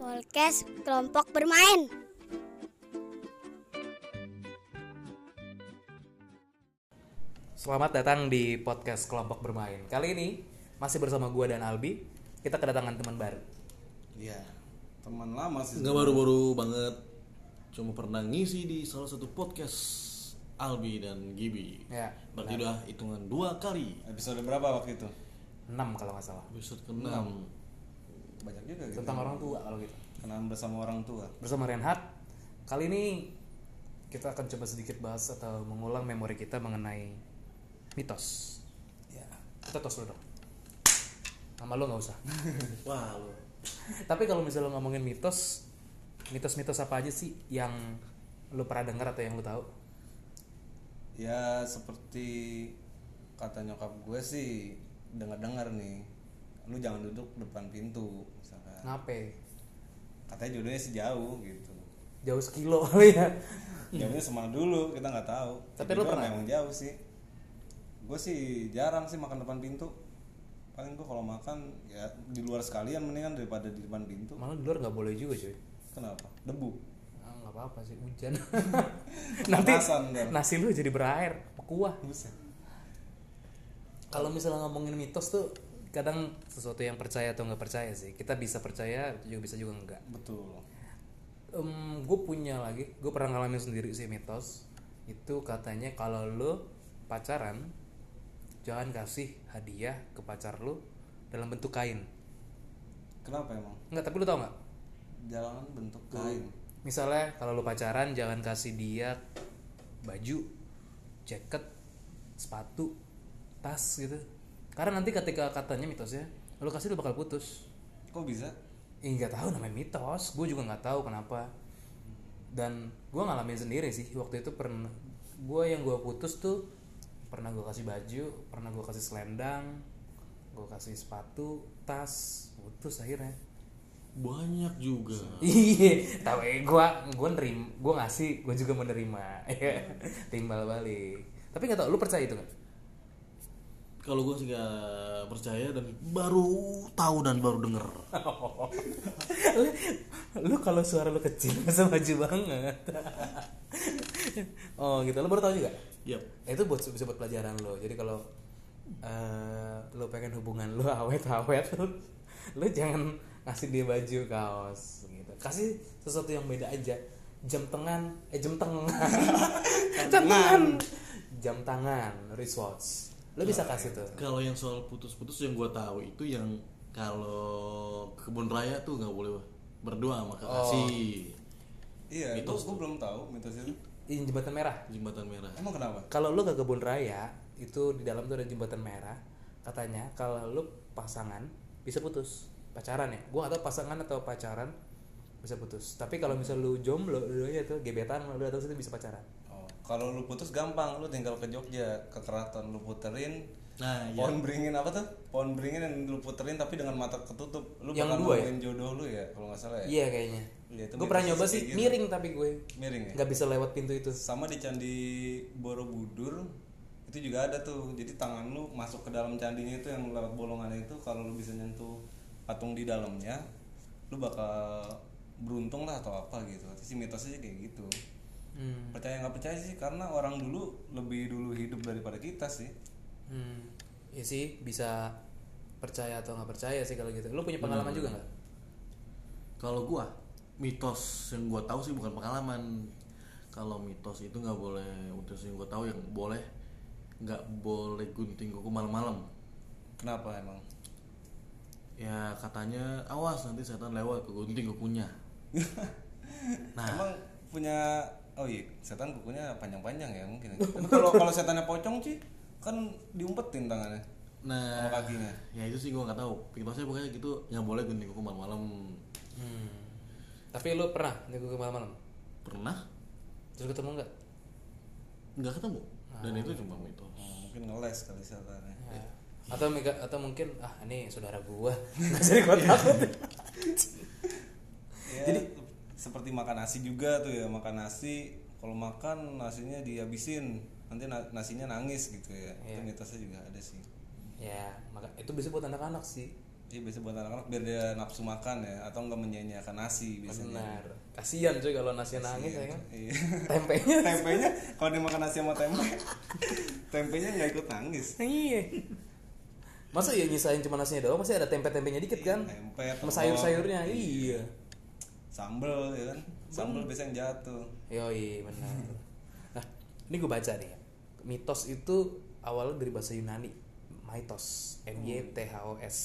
Podcast kelompok bermain. Selamat datang di podcast kelompok bermain. Kali ini masih bersama gua dan Albi. Kita kedatangan teman baru. Iya, teman lama sih. Nggak baru-baru banget Cuma pernah ngisi di salah satu podcast Albi dan Gibi Ya, Berarti udah hitungan dua kali Episode berapa waktu itu? 6 kalau nggak salah. Episode ke-6 Banyak juga gitu. Tentang orang tua kalau gitu. Kenalan bersama orang tua. Bersama Renhat. Kali ini kita akan coba sedikit bahas atau mengulang memori kita mengenai mitos. Ya. Kita tos dulu dong. Nama lo nggak usah. Wah lu Tapi kalau misalnya lo ngomongin mitos, mitos-mitos apa aja sih yang lo pernah dengar atau yang lo tahu? Ya seperti kata nyokap gue sih dengar-dengar nih. Lu jangan duduk depan pintu misalkan. Ngape? Katanya jodohnya sih jauh gitu. Jauh sekilo kali ya. Jauhnya semana dulu kita nggak tahu. Tapi lu pernah? Memang jauh sih. Gue sih jarang sih makan depan pintu. Paling gue kalau makan ya di luar sekalian mendingan daripada di depan pintu. Malah di luar nggak boleh juga cuy. Kenapa? Debu. Ah, nggak apa-apa sih hujan. Nanti ntar. nasi lu jadi berair, kuah. Buset. Kalau misalnya ngomongin mitos tuh kadang sesuatu yang percaya atau nggak percaya sih. Kita bisa percaya, juga bisa juga enggak. Betul. gue punya lagi, gue pernah ngalamin sendiri sih mitos. Itu katanya kalau lo pacaran, jangan kasih hadiah ke pacar lo dalam bentuk kain. Kenapa emang? Enggak, tapi lo tau nggak? Jangan bentuk kain. Misalnya kalau lo pacaran jangan kasih dia baju, jaket, sepatu, tas gitu. Karena nanti ketika katanya mitosnya, lo kasih lo bakal putus. Kok bisa? Ih nggak tahu namanya mitos, gue juga nggak tahu kenapa. Dan gue ngalamin sendiri sih waktu itu pernah gue yang gue putus tuh pernah gue kasih baju, pernah gue kasih selendang, gue kasih sepatu, tas, putus akhirnya. Banyak juga Iya, tahu eh gue gue nerim, gue ngasih, gue juga menerima, timbal balik. Tapi nggak tahu, lu percaya itu nggak? Kalau gue sih gak percaya dan baru tahu dan baru denger. Lu, lu kalau suara lu kecil masa maju banget. oh gitu, lu baru tahu juga? Yap. Itu buat bisa buat pelajaran lo jadi kalau eh, lo pengen hubungan lo awet-awet lo, lo jangan kasih dia baju kaos gitu. Kasih sesuatu yang beda aja. Jam tangan eh jam tangan jam tangan jam tangan wristwatch lo bisa kasih tuh. Kalau yang soal putus-putus yang gue tahu itu yang kalau ke kebun raya tuh nggak boleh berdua sama kekasih Iya, itu gue belum tahu mitos itu. ini jembatan merah. Jembatan merah. Emang kenapa? kalau lo ke kebun raya itu di dalam tuh ada jembatan merah. Katanya kalau lo pasangan bisa putus. Pacaran ya? Gua gak tahu pasangan atau pacaran bisa putus. Tapi kalau misal lu jomblo dua-duanya tuh gebetan lu datang situ bisa pacaran. Oh, kalau lu putus gampang, lu tinggal ke Jogja, ke keraton lu puterin. Nah, iya. Pohon beringin apa tuh? Pohon beringin yang lu puterin tapi dengan mata ketutup. Lu Yang bakal dua ya? jodoh lu ya, kalau nggak salah ya. iya kayaknya Iya, itu gue pernah nyoba sih gitu. miring tapi gue Miring ya. nggak bisa lewat pintu itu Sama di candi Borobudur itu juga ada tuh. Jadi tangan lu masuk ke dalam candinya itu yang lewat bolongan itu kalau lu bisa nyentuh patung di dalamnya, lu bakal beruntung lah atau apa gitu. Si mitosnya kayak gitu. Hmm. Percaya nggak percaya sih karena orang dulu lebih dulu hidup daripada kita sih. Hmm. ya sih bisa percaya atau nggak percaya sih kalau gitu lu punya pengalaman juga nggak Kalau gua mitos yang gua tahu sih bukan pengalaman. Kalau mitos itu nggak boleh mitos yang gua tahu yang boleh nggak boleh gunting kuku malam-malam. Kenapa emang? Ya katanya awas nanti setan lewat ke gunting kukunya. Nah. Emang punya oh iya setan kukunya panjang-panjang ya mungkin. Tapi kalau kalau setannya pocong sih kan diumpetin tangannya Nah, sama kakinya. ya itu sih gua nggak tahu. Mitosnya pokoknya gitu nggak boleh gunting kuku malam-malam. hmm. tapi lu pernah nih gue malam-malam Pernah terus ketemu nggak nggak ketemu dan itu cuma mitos. Oh, mungkin ngeles kali setannya. Ya. atau atau mungkin ah ini saudara gua nggak jadi gua takut Ya, Jadi seperti makan nasi juga tuh ya, makan nasi. Kalau makan nasinya dihabisin. Nanti na- nasinya nangis gitu ya. Itu mitosnya juga ada sih. ya maka itu bisa buat anak-anak sih. Iya biasa buat anak-anak biar dia nafsu makan ya atau enggak menyanyiakan nasi biasanya. benar. Kasihan cuy kalau nasi nangis ya kan? Iya. tempenya. Tempenya kalau dia makan nasi sama tempe tempenya nggak ikut nangis. Iya. Masa ya nyisain cuma nasinya doang masih ada tempe-tempenya dikit kan? Tempe sama sayur-sayurnya iya sambel ya kan sambel biasanya jatuh Yoi benar. Nah, ini gue baca nih. Mitos itu awalnya dari bahasa Yunani, mythos, M Y T H O S.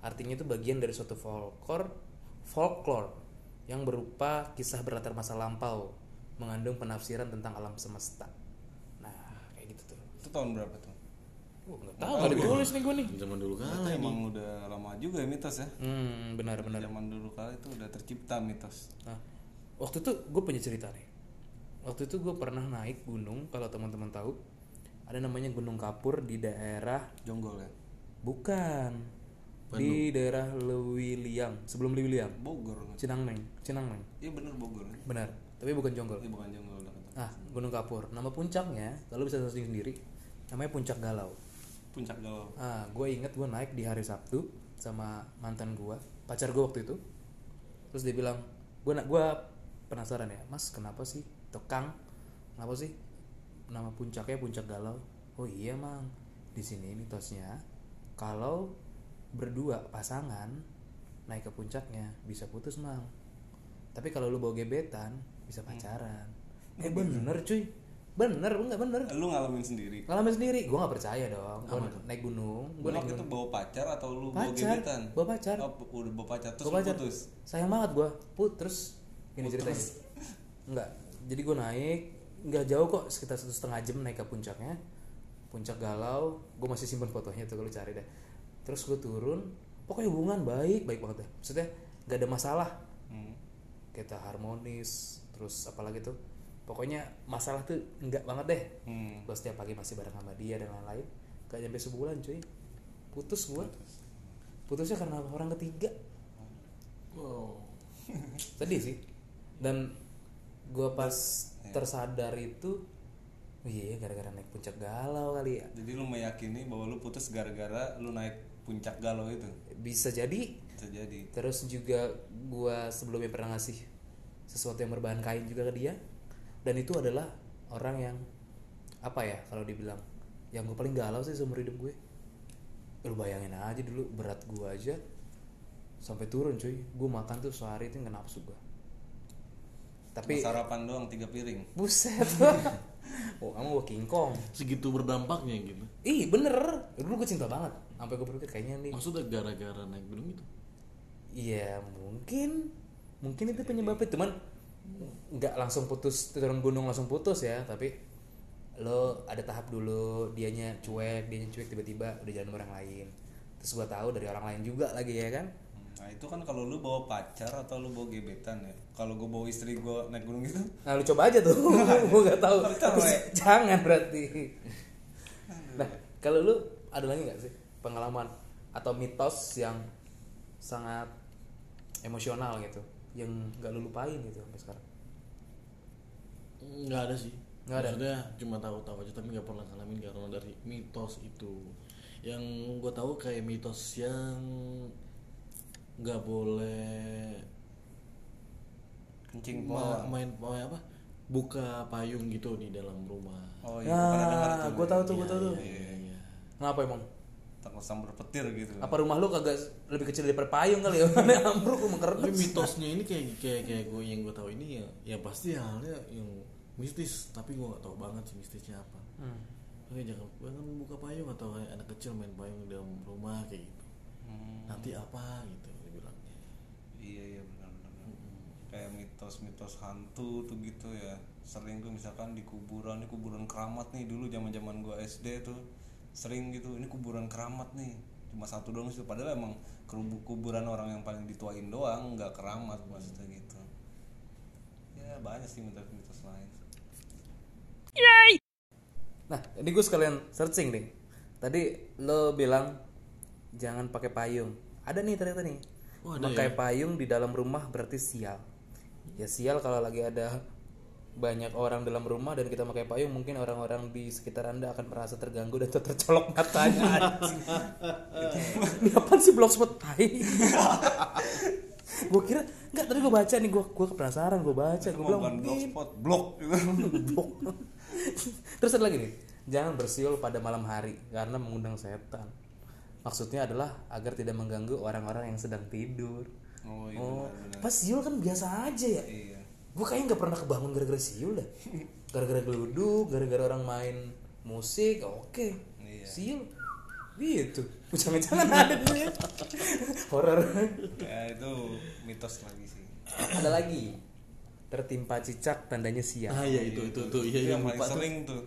Artinya itu bagian dari suatu folklore, folklore yang berupa kisah berlatar masa lampau, mengandung penafsiran tentang alam semesta. Nah, kayak gitu tuh. itu tahun berapa tuh nggak tahu, nggak ditulis nih gue nih. zaman dulu kala ini emang udah lama juga ya mitos ya Hmm, benar-benar. zaman dulu kala itu udah tercipta mitos Nah, waktu itu gue punya cerita nih. Waktu itu gue pernah naik gunung, kalau teman-teman tahu, ada namanya Gunung Kapur di daerah jonggol ya Bukan. Di daerah Lewiliang, sebelum Lewiliang. Bogor Cinangneng, Cinangneng. iya bener Bogor ya Benar, tapi bukan Jonggol. Iya bukan jonggol. Nah, Gunung Kapur. Nama puncaknya, kalau bisa searching sendiri, namanya Puncak Galau. Puncak galau Ah, gue inget gue naik di hari Sabtu sama mantan gue, pacar gue waktu itu. Terus dia bilang, gue nak gue penasaran ya, Mas kenapa sih Tekang? Kenapa sih nama puncaknya Puncak Galau? Oh iya mang, di sini mitosnya kalau berdua pasangan naik ke puncaknya bisa putus mang. Tapi kalau lu bawa gebetan bisa pacaran. Eh bener cuy, bener enggak bener? lu ngalamin sendiri? Ngalamin sendiri. Gue nggak percaya dong. Gue naik gunung gue lu naik waktu itu gunung. bawa pacar atau lu bawa pacar gebetan? bawa pacar. Oh, udah bawa pacar terus lu pacar. putus? Sayang banget gue put terus gini ceritanya. Nggak jadi gue naik nggak jauh kok sekitar satu setengah jam naik ke puncaknya. Puncak galau gue masih simpen fotonya tuh kalau cari deh. Terus gue turun pokoknya hubungan baik baik banget deh. Maksudnya nggak ada masalah. Hmm. kita harmonis terus apalagi tuh pokoknya masalah tuh enggak banget deh. Hmm. gue setiap pagi masih bareng sama dia dan lain-lain. Gak nyampe sebulan cuy. Putus gue putusnya karena orang ketiga. Wow. Sedih sih. Dan gue pas tersadar itu iya gara-gara naik puncak galau kali ya. Jadi lu meyakini bahwa lu putus gara-gara lu naik puncak galau itu? Bisa jadi. Bisa jadi. Terus juga gue sebelumnya pernah ngasih sesuatu yang berbahan kain juga ke dia dan itu adalah orang yang apa ya kalau dibilang yang gue paling galau sih seumur hidup gue. Lu bayangin aja dulu berat gue aja sampai turun cuy. Gue makan tuh sehari itu nggak nafsu gue tapi Cuma sarapan doang tiga piring. Buset. Oh kamu gue King Kong. Segitu berdampaknya gitu. Ih bener. Dulu gue cinta banget. Sampai gue berpikir kayaknya nih maksudnya gara-gara naik gunung itu? Iya mungkin. Mungkin itu penyebabnya. Cuman nggak langsung putus turun gunung langsung putus ya tapi lo ada tahap dulu dianya cuek dianya cuek tiba-tiba udah jalan sama orang lain. Terus gua tahu dari orang lain juga lagi ya kan? Nah itu kan kalau lu bawa pacar atau lu bawa gebetan ya? Kalau gue bawa istri gue naik gunung itu nah lu coba aja tuh. Gua nggak tahu. Jangan berarti. Nah kalau lu ada lagi nggak sih pengalaman atau mitos yang sangat emosional gitu yang nggak lu lupain gitu sampai sekarang nggak ada sih Nggak ada? maksudnya cuma tahu-tahu aja tapi nggak pernah ngalamin karena dari mitos itu yang gue tahu kayak mitos yang nggak boleh kencing ma- main main apa buka payung gitu di dalam rumah oh iya Nah, tuh gue tahu tuh, gue Iya, tahu tuh. iya, iya. Kenapa emang? Sambar petir gitu. Apa rumah lu kagak lebih kecil daripada payung kali ya? Ambruk rumah tapi mitosnya ini kayak kayak kayak gue yang gue tahu ini ya ya pasti halnya yang mistis. Tapi gue nggak tahu banget sih mistisnya apa. Hmm. Oke jangan jangan buka payung atau kayak anak kecil main payung di dalam rumah kayak gitu. Hmm. nanti apa gitu dibilangnya iya iya benar benar benar. kayak mitos-mitos hantu tuh gitu ya. Sering tuh misalkan di kuburan ini kuburan keramat nih dulu zaman zaman gua SD tuh sering gitu ini kuburan keramat nih cuma satu doang sih padahal emang kuburan orang yang paling dituain doang nggak keramat maksudnya gitu ya banyak sih mitos-mitos lain Nah, ini gue sekalian searching nih. Tadi lo bilang jangan pakai payung. Ada nih ternyata nih. Oh, ada Pakai payung di dalam rumah berarti sial. Ya sial kalau lagi ada banyak orang dalam rumah dan kita pakai payung mungkin orang-orang di sekitar anda akan merasa terganggu dan ter- tercolok matanya ini apa sih blogspot tai gue kira nggak tadi gue baca nih gue gue penasaran gue baca gue bilang bukan "Ih, blogspot blog Blok. Terus ada lagi nih, jangan bersiul pada malam hari karena mengundang setan. Maksudnya adalah agar tidak mengganggu orang-orang yang sedang tidur. oh iya Oh, pas siul kan biasa aja ya. iya Gue kayaknya nggak pernah kebangun gara-gara siul dah. Gara-gara geluduk, gara-gara orang main musik, oke. Iya. Siul, gitu. Jangan-jangan ada nih. Horor. ya itu mitos lagi sih ada lagi, tertimpa cicak tandanya sial. ah iya itu itu itu iya itu iya yang paling lupa tuh. sering tuh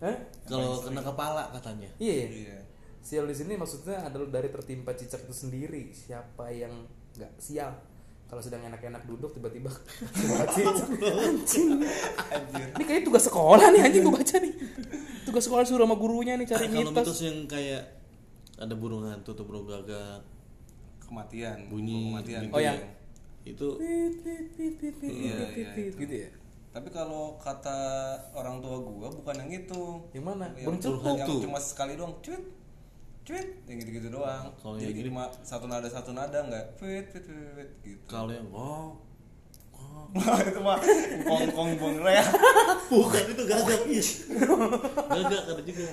Hah? kalau kena kepala katanya Iya. iya. iya Sial di sini maksudnya adalah dari tertimpa cicak itu sendiri. Siapa yang nggak sial? Kalau sedang enak-enak duduk tiba-tiba. Anjing. anjir Ini kayaknya tugas sekolah nih anjing gue baca nih. Tugas sekolah suruh sama gurunya nih cari Ah, kalau mitos. mitos yang kayak ada burung hantu atau burung gagak kematian bunyi kematian Oh, yang- itu gitu ya. tapi kalau kata orang tua gua bukan yang itu Yang mana? yang tuh. cuma sekali doang cuit cuit yang gitu-gitu doang. Kalau jadi yang ini- cuma satu nada satu nada nggak fit fit fit, fit, gitu. Kalau yang oh oh itu mah kong kong bong rea bukan itu gagak is. Gagak ada juga.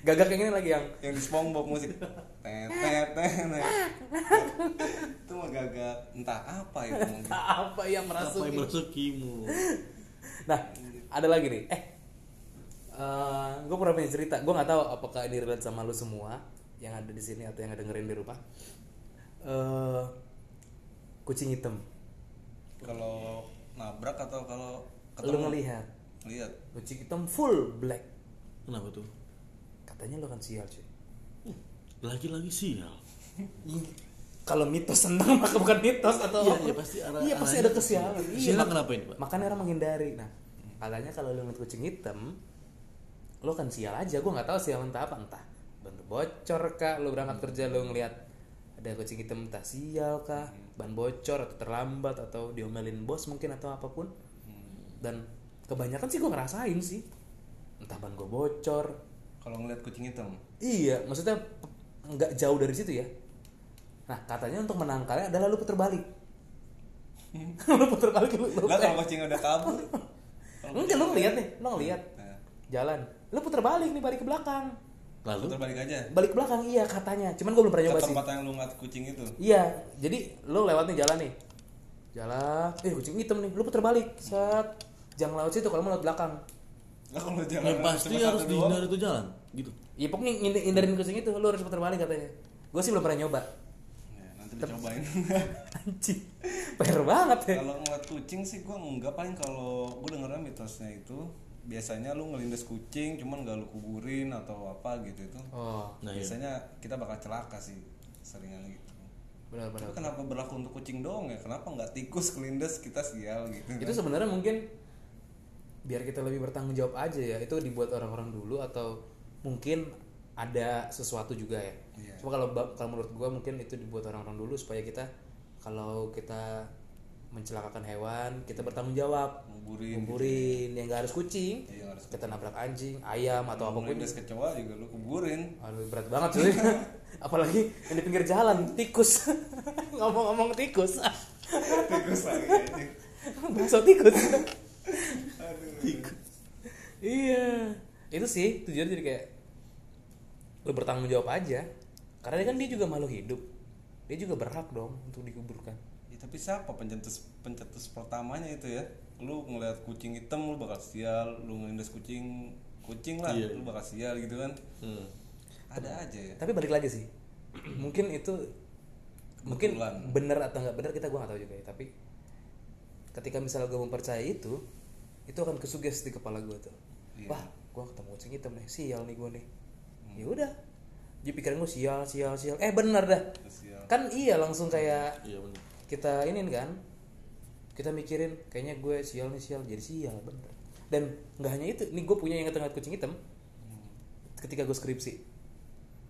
Gagak yang ini lagi yang yang di SpongeBob musik. Tet tet tet itu mah gagak. Entah apa itu mungkin apa yang apa merasuki. yang merasukimu. Nah, ada lagi nih. Eh, gue pernah punya cerita. Gue nggak tahu apakah ini relate sama lu semua yang ada di sini atau yang dengerin di rumah. Eh, kucing hitam. kalau nabrak atau kalau Lu ngelihat lihat kucing hitam full black. kenapa tuh Katanya lu akan sial cuy. lagi-lagi sial Kalau mitos senang maka bukan mitos atau Iya, apa. iya, pasti ada- Iya pasti ada kesialan. Iya. Mak- kenapa ini, Pak? Makanya orang menghindari. Nah, katanya kalau lu ngeliat kucing hitam, lu kan sial aja. Gue nggak tahu sial entah apa entah. Ban bocor kah? Lu berangkat kerja lu ngeliat ada kucing hitam entah sial kah? Ban bocor atau terlambat atau diomelin bos mungkin atau apa pun. Dan kebanyakan sih gue ngerasain sih. Entah ban gue bocor. kalau ngeliat kucing hitam Iya, maksudnya nggak jauh dari situ ya. Nah, katanya untuk menangkalnya adalah lu puter balik. lu puter balik lu. lu lah kalau kucing udah kabur Enggak lu ngeliat nih, lu ngeliat Nah, jalan. Lu puter balik nih balik ke belakang. Lalu putar balik aja Balik ke belakang iya katanya. Cuman gue belum pernah nyoba sih. tempat yang lu ngeliat kucing itu Iya, jadi lu lewat nih jalan nih. Jalan, eh kucing hitam nih, lu puter balik. Set. Jangan lewat situ kalau mau lewat belakang. lah kalau ya jalan pasti cuma harus dihindari itu jalan gitu Iya pokoknya hindarin kucing itu, lu harus puter balik katanya. Gue sih belum pernah nyoba. ya, nanti dicobain Anjing. PR banget ya. kalau ngeliat kucing sih gua enggak paling kalau gua dengernya mitosnya itu biasanya lu ngelindas kucing cuman gak lu kuburin atau apa gitu itu. Oh, nah iya. Biasanya kita bakal celaka sih seringan gitu. Benar-benar. tapi kenapa berlaku untuk kucing doang ya? Kenapa nggak tikus kelindes kita sial gitu? Itu sebenarnya mungkin biar kita lebih bertanggung jawab aja ya. Itu dibuat orang-orang dulu atau mungkin ada sesuatu juga ya. Iya. cuma kalau kalau menurut gua mungkin itu dibuat orang-orang dulu supaya kita kalau kita mencelakakan hewan kita bertanggung jawab. Nguburin nguburin yang gak harus kucing. Iya, nggak harus kita nabrak anjing ayam atau apa pun. ngelindes kecoa juga lu kuburin. Aduh berat banget cuy. Apalagi yang di pinggir jalan tikus. Ngomong-ngomong tikus. Tikus lagi bakso tikus. Aduh. iya. Itu sih tujuannya jadi kayak lu bertanggung jawab aja. Karena kan dia juga makhluk hidup. Dia juga berhak dong untuk dikuburkan. Ya, tapi siapa pencetus pencetus pertamanya itu ya? Lu ngeliat kucing hitam lu bakal sial. Lu ngelindas kucing kucing lah. Iya. lu bakal sial gitu kan? Hmm. ada aja ya. Tapi balik lagi sih. Mungkin itu mungkin Kebetulan. bener atau nggak bener kita gua nggak tahu juga ya. Tapi ketika misalnya gue mempercayai itu itu akan kesuges di kepala gue tuh. Iya. wah gue ketemu kucing hitam nih sial nih gue nih. Ya udah. Jadi pikiran gue sial sial sial. Eh bener dah. Sial. Kan iya langsung kayak iya benar kita ini kan kita mikirin kayaknya gue sial nih sial jadi sial bener. Dan nggak hanya itu nih gue punya yang tengah kucing hitam. Ketika gue skripsi.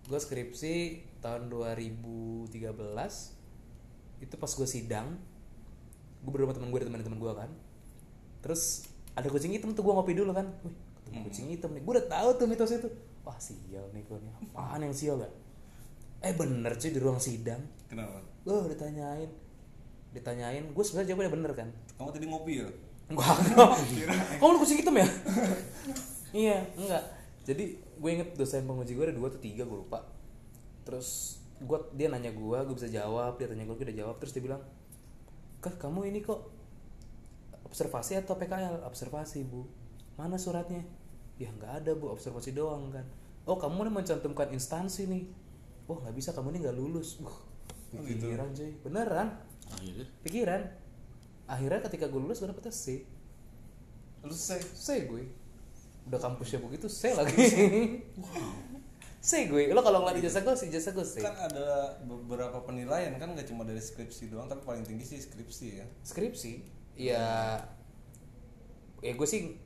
Gue skripsi tahun 2013 itu pas gue sidang gue berdua temen gue dan teman-teman gue kan. Terus ada kucing hitam tuh gue ngopi dulu kan. Wih, ketemu kucing hitam nih. Gue udah tahu tuh mitos itu wah sial nih gue nih. Apaan yang sial ya? Eh bener cuy di ruang sidang. Kenapa? Gue ditanyain ditanyain gue sebenarnya jawabnya bener kan kamu tadi ngopi ya Enggak. Kamu lu kucing hitam ya? iya, enggak. Jadi gue inget dosen penguji gue ada dua atau tiga gue lupa. Terus gue dia nanya gue, gue bisa jawab. Dia tanya gue, gue udah jawab. Terus dia bilang, kah kamu ini kok observasi atau PKL? Observasi bu. Mana suratnya? Ya nggak ada bu, observasi doang kan. Oh kamu nih mencantumkan instansi nih. Wah nggak bisa, kamu ini nggak lulus. Wah, Oh, gitu. cuy, beneran. Akhirnya? Pikiran. Akhirnya ketika gue lulus gue dapetnya C. lu selesai C gue udah kampusnya begitu C lagi. C gue lo kalau ngeliat ijazah gue ijazah gue C. Kan ada beberapa penilaian kan nggak cuma dari skripsi doang tapi paling tinggi sih skripsi ya. Skripsi? Ya ya gue sih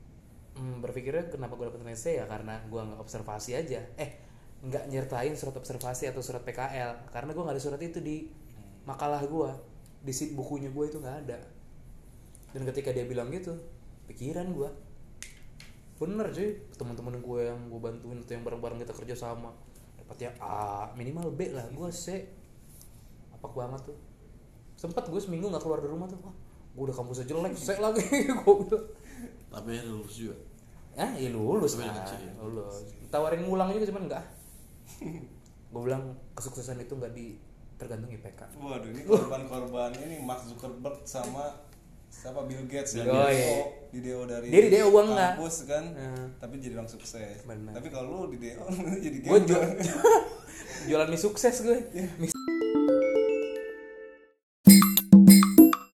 hmm, berpikirnya kenapa gue dapet nilai C ya? Karena gue nggak observasi aja. Eh nggak nyertain surat observasi atau surat PKL karena gue nggak ada surat itu di makalah gue di si bukunya gue itu nggak ada. Dan ketika dia bilang gitu pikiran gue bener cuy. Teman-teman gue yang gue bantuin atau yang bareng-bareng kita kerja sama dapatnya A minimal B lah gue C. Apa banget tuh? Sempet gue seminggu nggak keluar dari rumah tuh wah gue udah kampusnya jelek C lagi gue bilang. Tapi lulus juga? Ah ya lulus Tapi kan dengan C, ya? lulus. Tawarin ngulang juga cuman enggak gue bilang kesuksesan itu nggak di tergantung IPK waduh ini korban-korban ini Mark Zuckerberg sama siapa Bill Gates ya Oh, iya. Di DO dari Dia di DO, gua enggak. kampus kan Hmm. tapi jadi orang sukses Benar. tapi kalau lu di DO jadi gue gembel. jualan mie sukses gue Iya. Mie-